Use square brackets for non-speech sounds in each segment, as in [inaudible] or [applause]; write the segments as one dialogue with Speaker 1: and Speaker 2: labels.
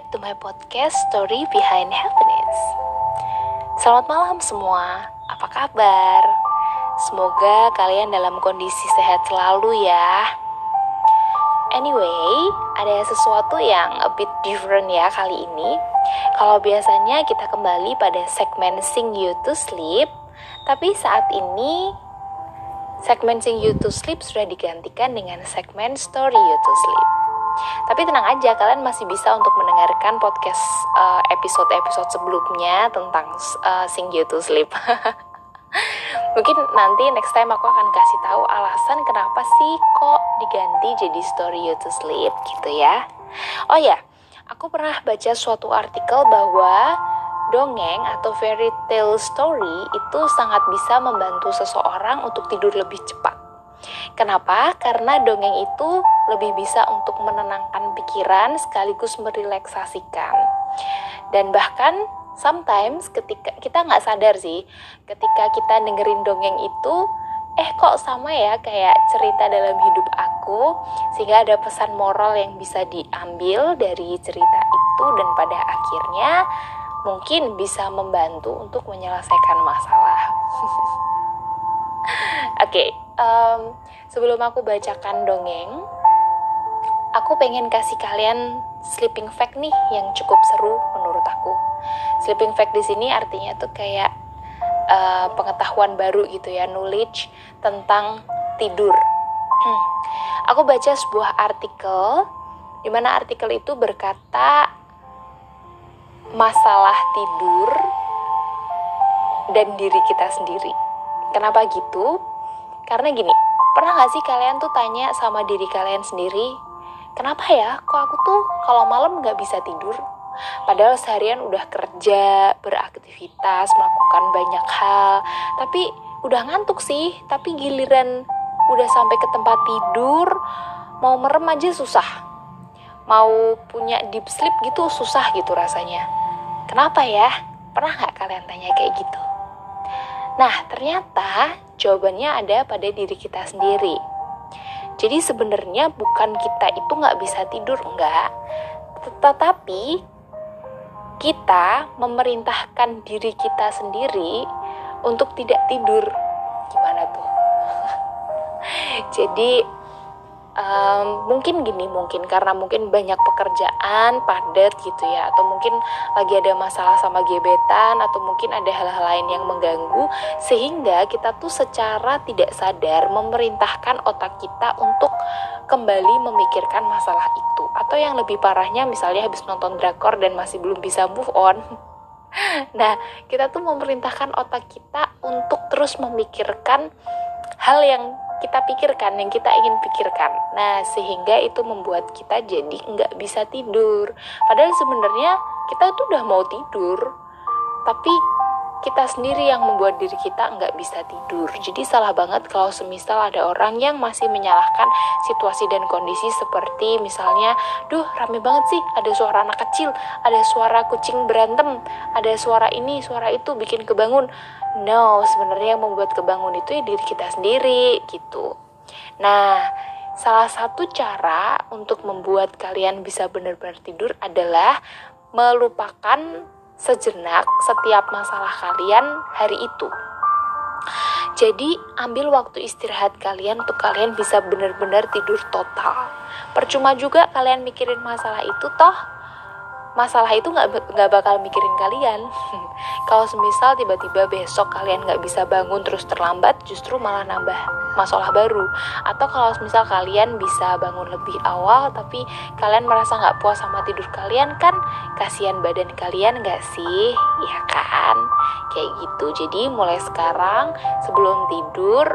Speaker 1: Back to my podcast Story Behind Happiness. Selamat malam semua, apa kabar? Semoga kalian dalam kondisi sehat selalu ya. Anyway, ada sesuatu yang a bit different ya kali ini. Kalau biasanya kita kembali pada segmen Sing You to Sleep, tapi saat ini segmen Sing You to Sleep sudah digantikan dengan segmen Story You to Sleep. Tapi tenang aja, kalian masih bisa untuk mendengarkan podcast uh, episode-episode sebelumnya tentang uh, Sing You to Sleep. [laughs] Mungkin nanti next time aku akan kasih tahu alasan kenapa sih kok diganti jadi Story You to Sleep gitu ya. Oh ya, aku pernah baca suatu artikel bahwa dongeng atau fairy tale story itu sangat bisa membantu seseorang untuk tidur lebih cepat. Kenapa? Karena dongeng itu lebih bisa untuk menenangkan pikiran sekaligus merelaksasikan. Dan bahkan sometimes ketika kita nggak sadar sih, ketika kita dengerin dongeng itu, eh kok sama ya kayak cerita dalam hidup aku, sehingga ada pesan moral yang bisa diambil dari cerita itu dan pada akhirnya mungkin bisa membantu untuk menyelesaikan masalah. [laughs] Oke, okay, um, sebelum aku bacakan dongeng, aku pengen kasih kalian sleeping fact nih yang cukup seru menurut aku. Sleeping fact di sini artinya tuh kayak uh, pengetahuan baru gitu ya, knowledge tentang tidur. Hmm. Aku baca sebuah artikel di mana artikel itu berkata masalah tidur dan diri kita sendiri. Kenapa gitu? Karena gini, pernah gak sih kalian tuh tanya sama diri kalian sendiri, kenapa ya kok aku tuh kalau malam gak bisa tidur? Padahal seharian udah kerja, beraktivitas, melakukan banyak hal, tapi udah ngantuk sih, tapi giliran udah sampai ke tempat tidur, mau merem aja susah. Mau punya deep sleep gitu susah gitu rasanya. Kenapa ya? Pernah nggak kalian tanya kayak gitu? Nah, ternyata jawabannya ada pada diri kita sendiri. Jadi sebenarnya bukan kita itu nggak bisa tidur, enggak. Tetapi kita memerintahkan diri kita sendiri untuk tidak tidur. Gimana tuh? [laughs] Jadi um, mungkin gini mungkin karena mungkin banyak pekerjaan padat gitu ya atau mungkin lagi ada masalah sama gebetan atau mungkin ada hal-hal lain yang mengganggu sehingga kita tuh secara tidak sadar memerintahkan otak kita untuk kembali memikirkan masalah itu. Atau yang lebih parahnya misalnya habis nonton drakor dan masih belum bisa move on. [laughs] Nah, kita tuh memerintahkan otak kita untuk terus memikirkan hal yang kita pikirkan, yang kita ingin pikirkan. Nah, sehingga itu membuat kita jadi nggak bisa tidur. Padahal sebenarnya kita itu udah mau tidur, tapi kita sendiri yang membuat diri kita nggak bisa tidur. Jadi salah banget kalau semisal ada orang yang masih menyalahkan situasi dan kondisi seperti misalnya, duh rame banget sih, ada suara anak kecil, ada suara kucing berantem, ada suara ini, suara itu bikin kebangun. No, sebenarnya yang membuat kebangun itu ya diri kita sendiri gitu. Nah, salah satu cara untuk membuat kalian bisa benar-benar tidur adalah melupakan sejenak setiap masalah kalian hari itu. Jadi, ambil waktu istirahat kalian untuk kalian bisa benar-benar tidur total. Percuma juga kalian mikirin masalah itu toh masalah itu nggak nggak bakal mikirin kalian. [laughs] Kalau semisal tiba-tiba besok kalian nggak bisa bangun terus terlambat, justru malah nambah masalah baru. Atau kalau semisal kalian bisa bangun lebih awal, tapi kalian merasa nggak puas sama tidur kalian, kan kasihan badan kalian nggak sih? Ya kan? Kayak gitu. Jadi mulai sekarang sebelum tidur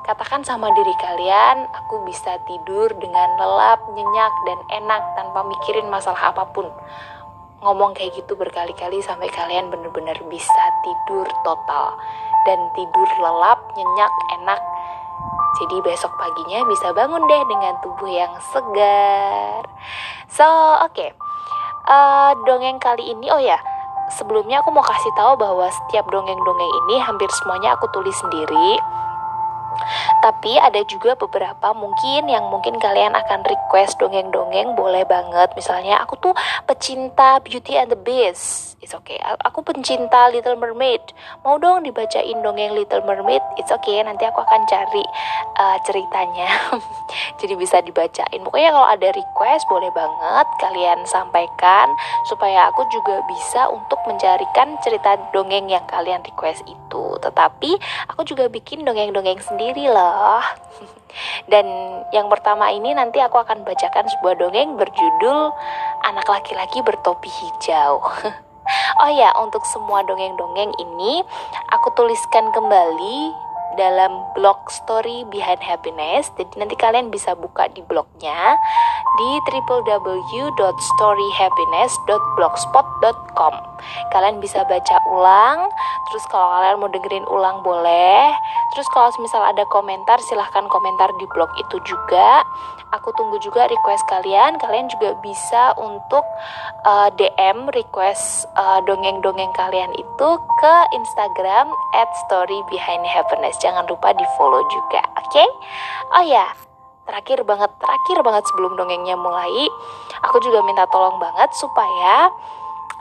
Speaker 1: Katakan sama diri kalian, aku bisa tidur dengan lelap, nyenyak, dan enak tanpa mikirin masalah apa pun. Ngomong kayak gitu berkali-kali sampai kalian bener-bener bisa tidur total. Dan tidur lelap, nyenyak, enak. Jadi besok paginya bisa bangun deh dengan tubuh yang segar. So, oke. Okay. Uh, dongeng kali ini, oh ya, sebelumnya aku mau kasih tahu bahwa setiap dongeng-dongeng ini hampir semuanya aku tulis sendiri Tapi ada juga beberapa mungkin yang mungkin kalian akan request dongeng-dongeng boleh banget. Misalnya aku tuh pecinta Beauty and the Beast. It's okay. Aku pencinta Little Mermaid. Mau dong dibacain dongeng Little Mermaid? It's okay. Nanti aku akan cari uh, ceritanya. [laughs] Jadi bisa dibacain. Pokoknya kalau ada request boleh banget kalian sampaikan supaya aku juga bisa untuk mencarikan cerita dongeng yang kalian request itu. Tetapi aku juga bikin dongeng-dongeng sendiri loh loh. Dan yang pertama ini nanti aku akan bacakan sebuah dongeng berjudul Anak Laki-laki Bertopi Hijau. [laughs] Oh ya, untuk semua dongeng-dongeng ini aku tuliskan kembali dalam blog story behind happiness. Jadi nanti kalian bisa buka di blognya di www.storyhappiness.blogspot.com. Kalian bisa baca ulang, terus kalau kalian mau dengerin ulang boleh. Terus kalau misal ada komentar silahkan komentar di blog itu juga. Aku tunggu juga request kalian. Kalian juga bisa untuk uh, eh, DM request uh, dongeng-dongeng kalian itu ke Instagram @storyBehindHappiness. Jangan lupa di follow juga, oke? Okay? Oh ya, terakhir banget, terakhir banget sebelum dongengnya mulai, aku juga minta tolong banget supaya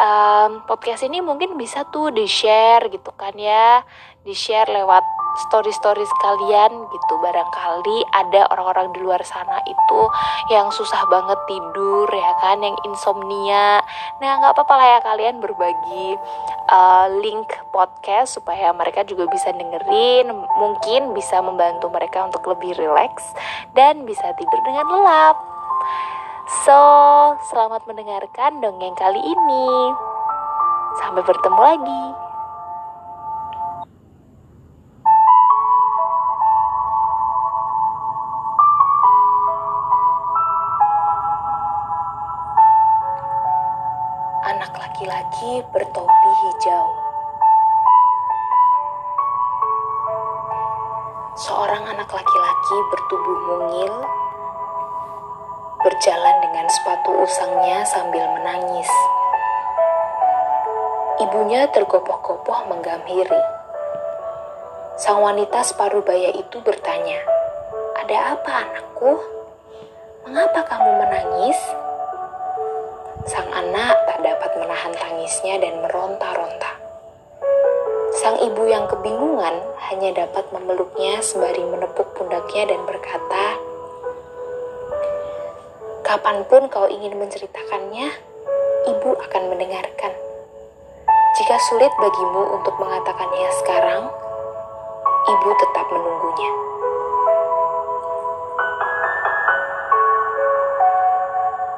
Speaker 1: um, podcast ini mungkin bisa tuh di share gitu kan ya, di share lewat story-story sekalian gitu. Barangkali ada orang-orang di luar sana itu yang susah banget tidur ya kan? Yang insomnia. Nah nggak apa-apa lah ya kalian berbagi uh, link podcast supaya mereka juga bisa dengerin mungkin bisa membantu mereka untuk lebih rileks dan bisa tidur dengan lelap. So selamat mendengarkan dongeng kali ini. Sampai bertemu lagi berjalan dengan sepatu usangnya sambil menangis. Ibunya tergopoh-gopoh menggamhiri. Sang wanita separuh baya itu bertanya, "Ada apa, anakku? Mengapa kamu menangis?" Sang anak tak dapat menahan tangisnya dan meronta-ronta. Sang ibu yang kebingungan hanya dapat memeluknya sembari menepuk pundaknya dan berkata, Kapan pun kau ingin menceritakannya, ibu akan mendengarkan. Jika sulit bagimu untuk mengatakannya sekarang, ibu tetap menunggunya.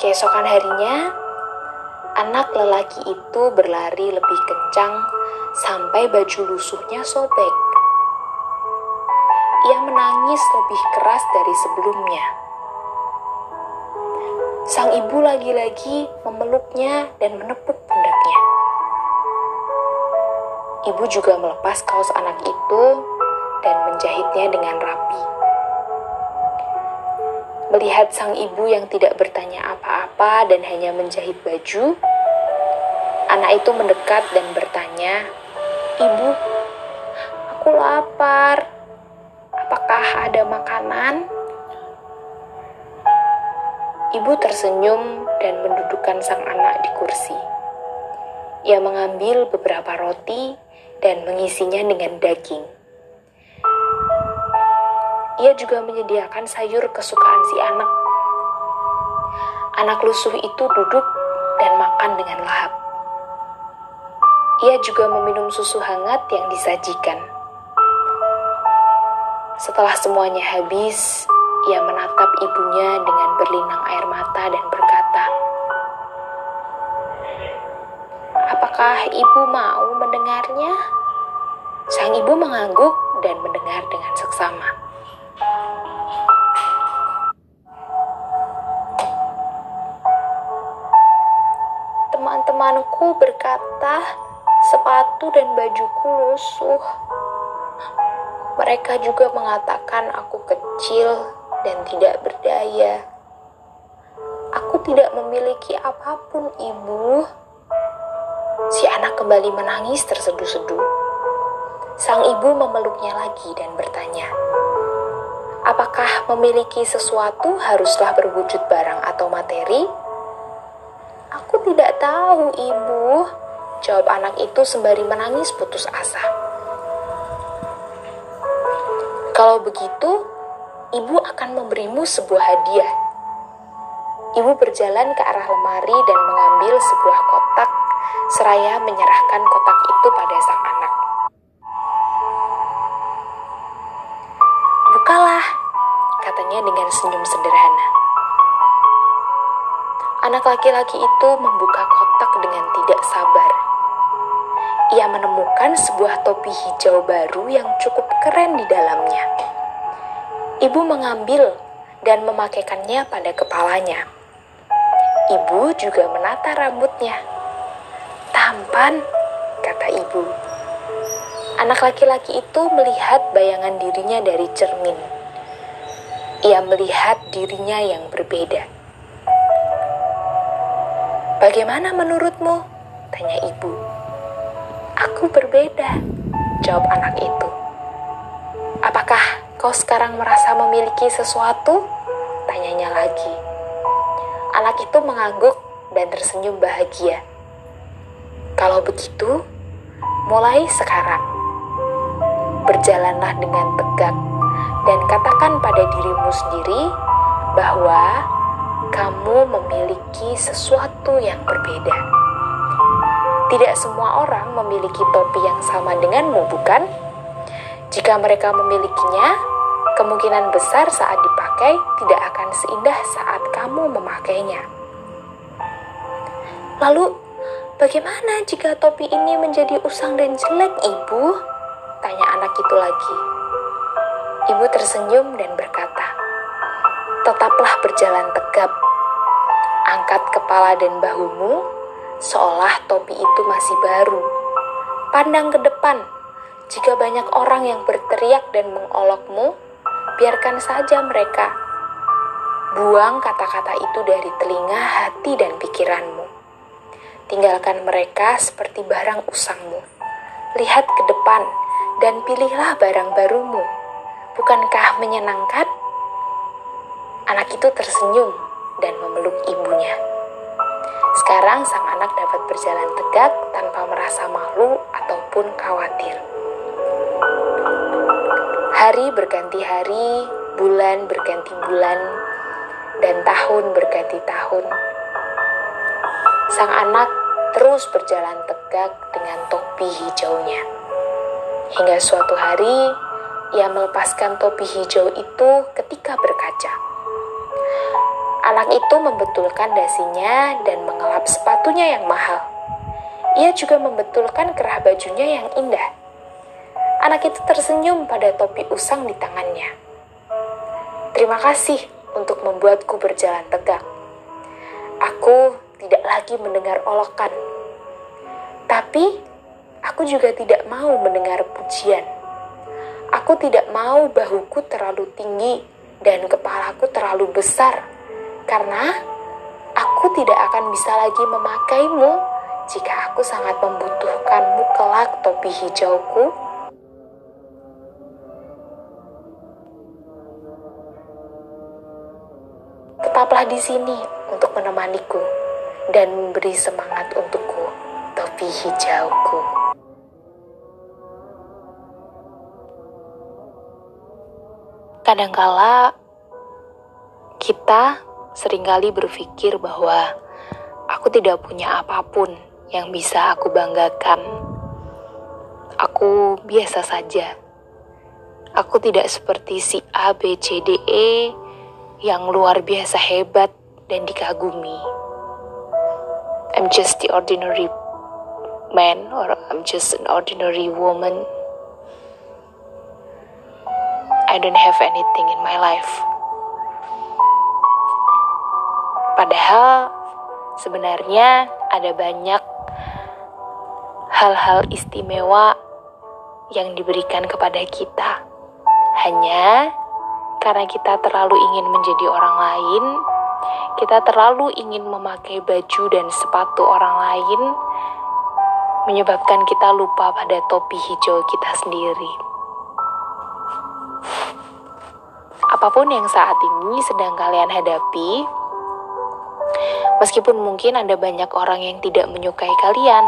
Speaker 1: Keesokan harinya, Anak lelaki itu berlari lebih kencang sampai baju lusuhnya sobek. Ia menangis lebih keras dari sebelumnya. Sang ibu lagi-lagi memeluknya dan menepuk pundaknya. Ibu juga melepas kaos anak itu dan menjahitnya dengan rapi. Melihat sang ibu yang tidak bertanya apa-apa dan hanya menjahit baju, anak itu mendekat dan bertanya, "Ibu, aku lapar. Apakah ada makanan?" Ibu tersenyum dan mendudukkan sang anak di kursi. Ia mengambil beberapa roti dan mengisinya dengan daging. Ia juga menyediakan sayur kesukaan si anak. Anak lusuh itu duduk dan makan dengan lahap. Ia juga meminum susu hangat yang disajikan. Setelah semuanya habis, ia menatap ibunya dengan berlinang air mata dan berkata, "Apakah ibu mau mendengarnya?" Sang ibu mengangguk dan mendengar dengan seksama. Temanku berkata, sepatu dan bajuku lusuh. Mereka juga mengatakan aku kecil dan tidak berdaya. Aku tidak memiliki apa pun, Ibu. Si anak kembali menangis terseduh-seduh. Sang ibu memeluknya lagi dan bertanya, Apakah memiliki sesuatu haruslah berwujud barang atau materi? Aku tidak tahu, Ibu. Jawab anak itu sembari menangis putus asa. Kalau begitu, ibu akan memberimu sebuah hadiah. Ibu berjalan ke arah lemari dan mengambil sebuah kotak, seraya menyerahkan kotak itu pada sang anak. Bukalah, katanya dengan senyum sederhana. Anak laki-laki itu membuka kotak dengan tidak sabar. Ia menemukan sebuah topi hijau baru yang cukup keren di dalamnya. Ibu mengambil dan memakaikannya pada kepalanya. Ibu juga menata rambutnya. Tampan, kata ibu. Anak laki-laki itu melihat bayangan dirinya dari cermin. Ia melihat dirinya yang berbeda. Bagaimana menurutmu? Tanya ibu. Aku berbeda, jawab anak itu. Apakah kau sekarang merasa memiliki sesuatu? Tanyanya lagi. Anak itu mengangguk dan tersenyum bahagia. Kalau begitu, mulai sekarang, berjalanlah dengan tegak dan katakan pada dirimu sendiri bahwa kamu memiliki sesuatu yang berbeda. Tidak semua orang memiliki topi yang sama denganmu, bukan? Jika mereka memilikinya, kemungkinan besar saat dipakai tidak akan seindah saat kamu memakainya. Lalu, bagaimana jika topi ini menjadi usang dan jelek, Ibu? Tanya anak itu lagi. Ibu tersenyum dan berkata, tetaplah berjalan tegap. Angkat kepala dan bahumu, seolah topi itu masih baru. Pandang ke depan, jika banyak orang yang berteriak dan mengolokmu, biarkan saja mereka. Buang kata-kata itu dari telinga, hati, dan pikiranmu. Tinggalkan mereka seperti barang usangmu. Lihat ke depan dan pilihlah barang barumu. Bukankah menyenangkan? Anak itu tersenyum dan memeluk ibunya. Sekarang sang anak dapat berjalan tegak tanpa merasa malu ataupun khawatir. Hari berganti hari, bulan berganti bulan, dan tahun berganti tahun. Sang anak terus berjalan tegak dengan topi hijaunya. Hingga suatu hari, ia melepaskan topi hijau itu ketika berkaca. Anak itu membetulkan dasinya dan mengelap sepatunya yang mahal. Ia juga membetulkan kerah bajunya yang indah. Anak itu tersenyum pada topi usang di tangannya. Terima kasih untuk membuatku berjalan tegak. Aku tidak lagi mendengar olokan. Tapi aku juga tidak mau mendengar pujian. Aku tidak mau bahuku terlalu tinggi dan kepalaku terlalu besar karena aku tidak akan bisa lagi memakaimu jika aku sangat membutuhkanmu kelak topi hijauku. Tetaplah di sini untuk menemaniku dan memberi semangat untukku, topi hijauku. Kadangkala kita sering kali berpikir bahwa aku tidak punya apa pun yang bisa aku banggakan. Aku biasa saja. Aku tidak seperti si A, B, C, D, E yang luar biasa hebat dan dikagumi. I'm just the ordinary man or I'm just an ordinary woman. I don't have anything in my life. Padahal sebenarnya ada banyak hal-hal istimewa yang diberikan kepada kita. Hanya karena kita terlalu ingin menjadi orang lain, kita terlalu ingin memakai baju dan sepatu orang lain, menyebabkan kita lupa pada topi hijau kita sendiri. apa pun yang saat ini sedang kalian hadapi, meskipun mungkin ada banyak orang yang tidak menyukai kalian,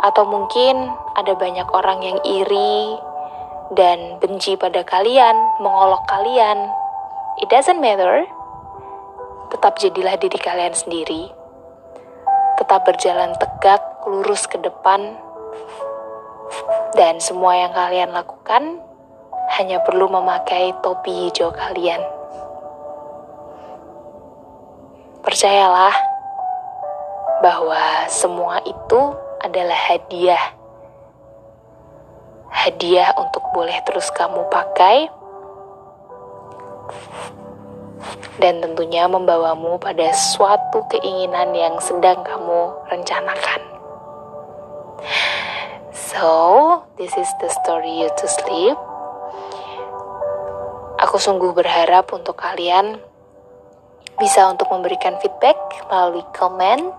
Speaker 1: atau mungkin ada banyak orang yang iri dan benci pada kalian, mengolok kalian, it doesn't matter. Tetap jadilah diri kalian sendiri. Tetap berjalan tegak, lurus ke depan, dan semua yang kalian lakukan hanya perlu memakai topi hijau kalian. Percayalah bahwa semua itu adalah hadiah. Hadiah untuk boleh terus kamu pakai dan tentunya membawamu pada suatu keinginan yang sedang kamu rencanakan. So, this is the story you to sleep. Aku sungguh berharap untuk kalian bisa untuk memberikan feedback melalui comment,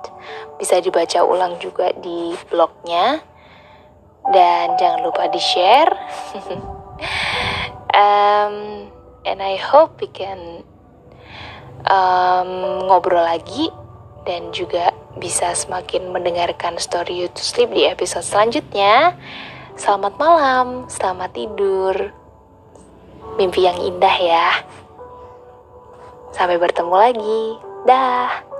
Speaker 1: bisa dibaca ulang juga di blognya, dan jangan lupa di share. um, [laughs] and I hope we can um, ngobrol lagi dan juga bisa semakin mendengarkan story you to sleep di episode selanjutnya. Selamat malam, selamat tidur mimpi yang indah ya. Sampai bertemu lagi. Dah.